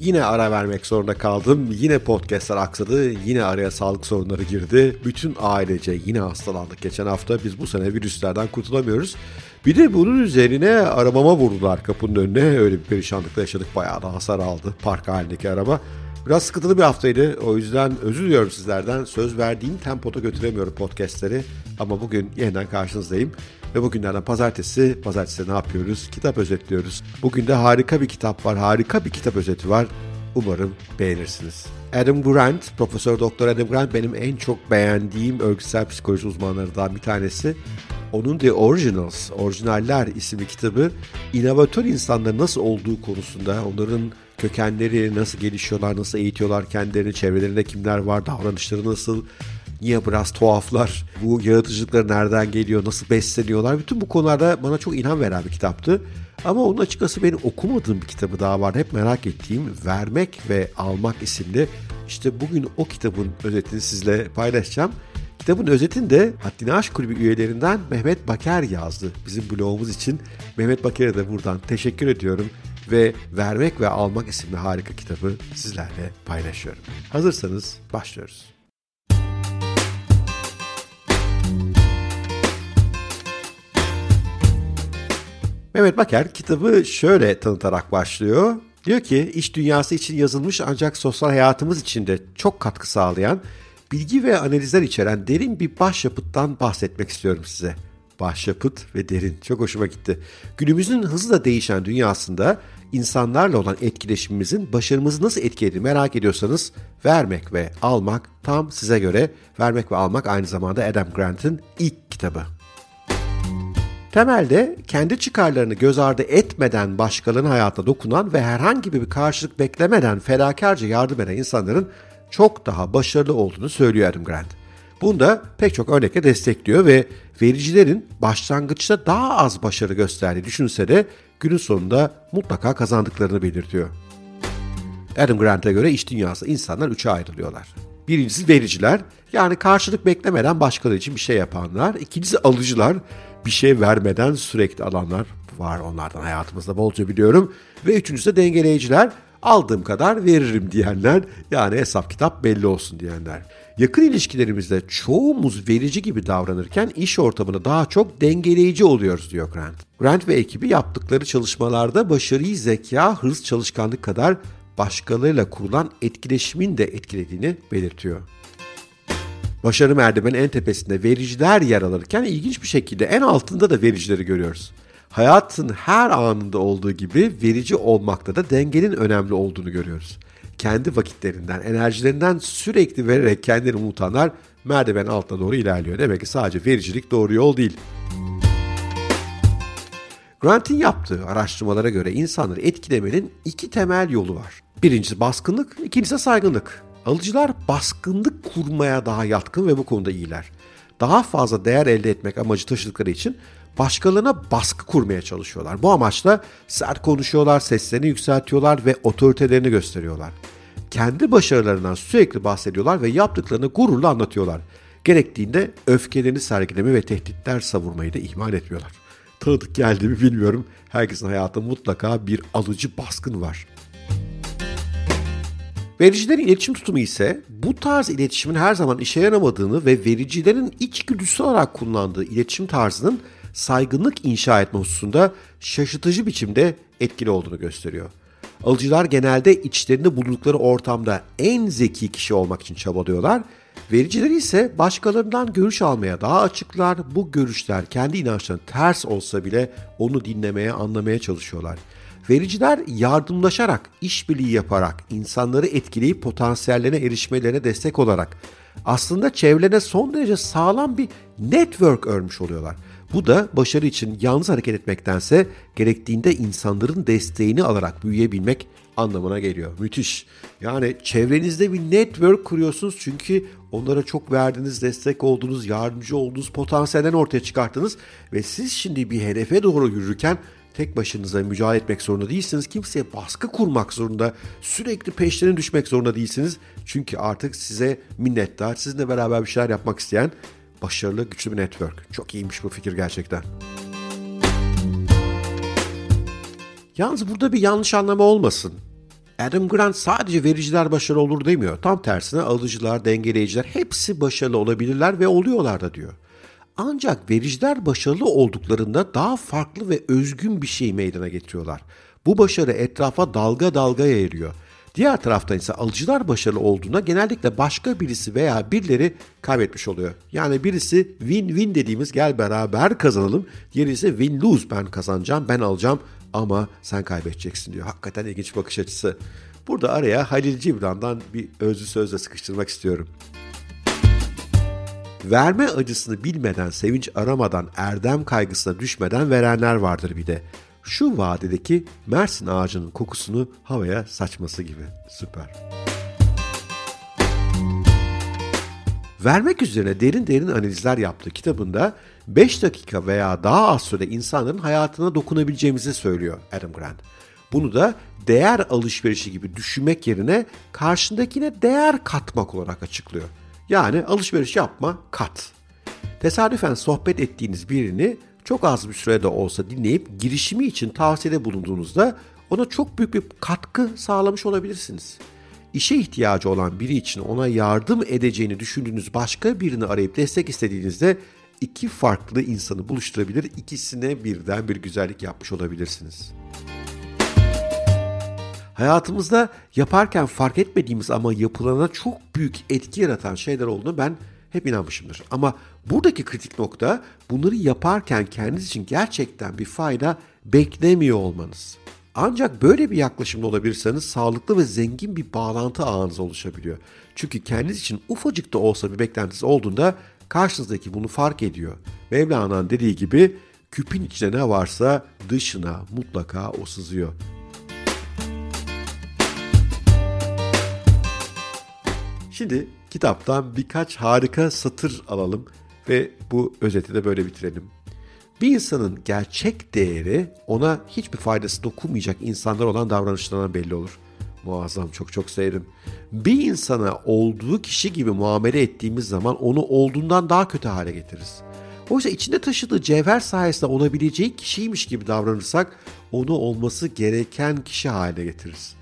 Yine ara vermek zorunda kaldım. Yine podcastlar aksadı. Yine araya sağlık sorunları girdi. Bütün ailece yine hastalandık geçen hafta. Biz bu sene virüslerden kurtulamıyoruz. Bir de bunun üzerine arabama vurdular kapının önüne. Öyle bir perişanlıkla yaşadık. Bayağı da hasar aldı park halindeki araba. Biraz sıkıntılı bir haftaydı. O yüzden özür diliyorum sizlerden. Söz verdiğim tempoda götüremiyorum podcastleri. Ama bugün yeniden karşınızdayım. Ve bugünlerden pazartesi, pazartesi ne yapıyoruz? Kitap özetliyoruz. Bugün de harika bir kitap var, harika bir kitap özeti var. Umarım beğenirsiniz. Adam Grant, Profesör Doktor Adam Grant benim en çok beğendiğim örgütsel psikoloji uzmanlarından bir tanesi. Onun The Originals, Orijinaller isimli kitabı inovatör insanların nasıl olduğu konusunda, onların kökenleri nasıl gelişiyorlar, nasıl eğitiyorlar kendilerini, çevrelerinde kimler var, davranışları nasıl, niye biraz tuhaflar, bu yaratıcılıkları nereden geliyor, nasıl besleniyorlar. Bütün bu konularda bana çok ilham veren bir kitaptı. Ama onun açıkçası benim okumadığım bir kitabı daha var. Hep merak ettiğim Vermek ve Almak isimli. İşte bugün o kitabın özetini sizle paylaşacağım. Kitabın özetini de Haddini Aşk Kulübü üyelerinden Mehmet Baker yazdı. Bizim blogumuz için Mehmet Baker'e de buradan teşekkür ediyorum ve Vermek ve Almak isimli harika kitabı sizlerle paylaşıyorum. Hazırsanız başlıyoruz. Mehmet Baker kitabı şöyle tanıtarak başlıyor. Diyor ki iş dünyası için yazılmış ancak sosyal hayatımız için de çok katkı sağlayan bilgi ve analizler içeren derin bir başyapıttan bahsetmek istiyorum size. Başyapıt ve derin. Çok hoşuma gitti. Günümüzün hızla değişen dünyasında insanlarla olan etkileşimimizin başarımızı nasıl etkilediğini merak ediyorsanız vermek ve almak tam size göre. Vermek ve almak aynı zamanda Adam Grant'ın ilk kitabı. Temelde kendi çıkarlarını göz ardı etmeden başkalarının hayatına dokunan ve herhangi bir karşılık beklemeden fedakarca yardım eden insanların çok daha başarılı olduğunu söylüyor Adam Grant. Bunda pek çok örnekle destekliyor ve vericilerin başlangıçta daha az başarı gösterdiği düşünse de günün sonunda mutlaka kazandıklarını belirtiyor. Adam Grant'a göre iş dünyası insanlar üçe ayrılıyorlar. Birincisi vericiler, yani karşılık beklemeden başkaları için bir şey yapanlar. İkincisi alıcılar, bir şey vermeden sürekli alanlar var onlardan hayatımızda bolca biliyorum. Ve üçüncüsü de dengeleyiciler, aldığım kadar veririm diyenler, yani hesap kitap belli olsun diyenler. Yakın ilişkilerimizde çoğumuz verici gibi davranırken iş ortamında daha çok dengeleyici oluyoruz diyor Grant. Grant ve ekibi yaptıkları çalışmalarda başarıyı zeka, hırs, çalışkanlık kadar başkalarıyla kurulan etkileşimin de etkilediğini belirtiyor. Başarı merdivenin en tepesinde vericiler yer alırken ilginç bir şekilde en altında da vericileri görüyoruz. Hayatın her anında olduğu gibi verici olmakta da dengenin önemli olduğunu görüyoruz. Kendi vakitlerinden, enerjilerinden sürekli vererek kendini unutanlar merdiven altına doğru ilerliyor. Demek ki sadece vericilik doğru yol değil. Grant'in yaptığı araştırmalara göre insanları etkilemenin iki temel yolu var. Birincisi baskınlık, ikincisi saygınlık. Alıcılar baskınlık kurmaya daha yatkın ve bu konuda iyiler. Daha fazla değer elde etmek amacı taşıdıkları için başkalarına baskı kurmaya çalışıyorlar. Bu amaçla sert konuşuyorlar, seslerini yükseltiyorlar ve otoritelerini gösteriyorlar. Kendi başarılarından sürekli bahsediyorlar ve yaptıklarını gururla anlatıyorlar. Gerektiğinde öfkelerini sergileme ve tehditler savurmayı da ihmal etmiyorlar. Tanıdık geldi mi bilmiyorum. Herkesin hayatında mutlaka bir alıcı baskın var. Vericilerin iletişim tutumu ise bu tarz iletişimin her zaman işe yaramadığını ve vericilerin içgüdüsü olarak kullandığı iletişim tarzının saygınlık inşa etme hususunda şaşırtıcı biçimde etkili olduğunu gösteriyor. Alıcılar genelde içlerinde bulundukları ortamda en zeki kişi olmak için çabalıyorlar. Vericiler ise başkalarından görüş almaya daha açıklar. Bu görüşler kendi inançlarına ters olsa bile onu dinlemeye, anlamaya çalışıyorlar. Vericiler yardımlaşarak, işbirliği yaparak, insanları etkileyip potansiyellerine erişmelerine destek olarak aslında çevrelerine son derece sağlam bir network örmüş oluyorlar. Bu da başarı için yalnız hareket etmektense gerektiğinde insanların desteğini alarak büyüyebilmek anlamına geliyor. Müthiş. Yani çevrenizde bir network kuruyorsunuz çünkü onlara çok verdiğiniz, destek olduğunuz, yardımcı olduğunuz potansiyelden ortaya çıkarttınız ve siz şimdi bir hedefe doğru yürürken tek başınıza mücadele etmek zorunda değilsiniz. Kimseye baskı kurmak zorunda, sürekli peşlerine düşmek zorunda değilsiniz. Çünkü artık size minnettar, sizinle beraber bir şeyler yapmak isteyen başarılı, güçlü bir network. Çok iyiymiş bu fikir gerçekten. Yalnız burada bir yanlış anlama olmasın. Adam Grant sadece vericiler başarılı olur demiyor. Tam tersine alıcılar, dengeleyiciler hepsi başarılı olabilirler ve oluyorlar da diyor. Ancak vericiler başarılı olduklarında daha farklı ve özgün bir şey meydana getiriyorlar. Bu başarı etrafa dalga dalga yayılıyor. Diğer taraftan ise alıcılar başarılı olduğunda genellikle başka birisi veya birileri kaybetmiş oluyor. Yani birisi win-win dediğimiz gel beraber kazanalım. Diğeri ise win-lose ben kazanacağım ben alacağım ama sen kaybedeceksin diyor. Hakikaten ilginç bakış açısı. Burada araya Halil Cibran'dan bir özlü sözle sıkıştırmak istiyorum. Verme acısını bilmeden, sevinç aramadan, erdem kaygısına düşmeden verenler vardır bir de. Şu vadedeki Mersin ağacının kokusunu havaya saçması gibi. Süper. Vermek üzerine derin derin analizler yaptığı kitabında 5 dakika veya daha az sürede insanların hayatına dokunabileceğimizi söylüyor Adam Grant. Bunu da değer alışverişi gibi düşünmek yerine karşındakine değer katmak olarak açıklıyor. Yani alışveriş yapma, kat. Tesadüfen sohbet ettiğiniz birini çok az bir sürede olsa dinleyip girişimi için tavsiyede bulunduğunuzda ona çok büyük bir katkı sağlamış olabilirsiniz. İşe ihtiyacı olan biri için ona yardım edeceğini düşündüğünüz başka birini arayıp destek istediğinizde iki farklı insanı buluşturabilir, ikisine birden bir güzellik yapmış olabilirsiniz. Hayatımızda yaparken fark etmediğimiz ama yapılana çok büyük etki yaratan şeyler olduğunu ben hep inanmışımdır. Ama buradaki kritik nokta bunları yaparken kendiniz için gerçekten bir fayda beklemiyor olmanız. Ancak böyle bir yaklaşımda olabilirseniz sağlıklı ve zengin bir bağlantı ağınız oluşabiliyor. Çünkü kendiniz için ufacık da olsa bir beklentiniz olduğunda karşınızdaki bunu fark ediyor. Mevlana'nın dediği gibi küpün içine ne varsa dışına mutlaka o sızıyor. Şimdi kitaptan birkaç harika satır alalım ve bu özeti de böyle bitirelim. Bir insanın gerçek değeri ona hiçbir faydası dokunmayacak insanlar olan davranışlarından belli olur. Muazzam çok çok sevdim. Bir insana olduğu kişi gibi muamele ettiğimiz zaman onu olduğundan daha kötü hale getiririz. Oysa içinde taşıdığı cevher sayesinde olabileceği kişiymiş gibi davranırsak onu olması gereken kişi haline getiririz.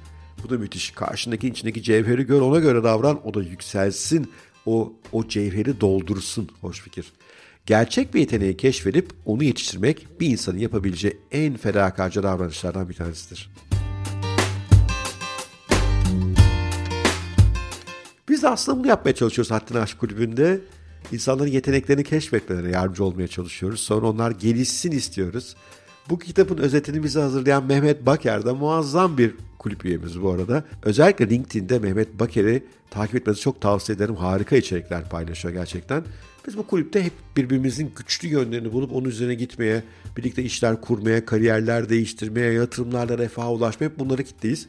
Bu da müthiş. Karşındaki içindeki cevheri gör ona göre davran o da yükselsin. O, o cevheri doldursun. Hoş fikir. Gerçek bir yeteneği keşfedip onu yetiştirmek bir insanın yapabileceği en fedakarca davranışlardan bir tanesidir. Biz de aslında bunu yapmaya çalışıyoruz Haddini Aşk Kulübü'nde. İnsanların yeteneklerini keşfetmelerine yardımcı olmaya çalışıyoruz. Sonra onlar gelişsin istiyoruz. Bu kitabın özetini bize hazırlayan Mehmet Baker da muazzam bir kulüp üyemiz bu arada. Özellikle LinkedIn'de Mehmet Baker'i takip etmenizi çok tavsiye ederim. Harika içerikler paylaşıyor gerçekten. Biz bu kulüpte hep birbirimizin güçlü yönlerini bulup onun üzerine gitmeye, birlikte işler kurmaya, kariyerler değiştirmeye, yatırımlarla refaha ulaşmaya hep bunları kitleyiz.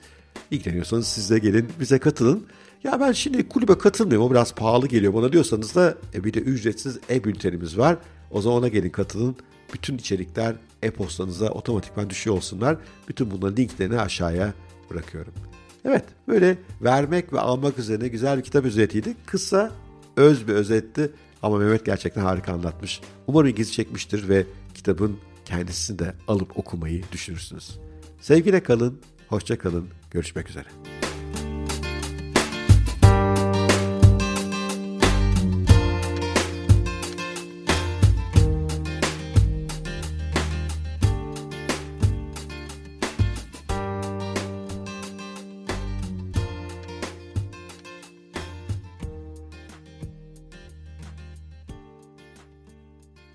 İlgileniyorsanız siz de gelin bize katılın. Ya ben şimdi kulübe katılmıyorum o biraz pahalı geliyor bana diyorsanız da e, bir de ücretsiz e-bültenimiz var. O zaman ona gelin katılın. Bütün içerikler e-postanıza otomatikman düşüyor olsunlar. Bütün bunların linklerini aşağıya bırakıyorum. Evet böyle vermek ve almak üzerine güzel bir kitap özetiydi. Kısa, öz bir özetti ama Mehmet gerçekten harika anlatmış. Umarım ilginizi çekmiştir ve kitabın kendisini de alıp okumayı düşünürsünüz. Sevgiyle kalın, hoşça kalın, görüşmek üzere.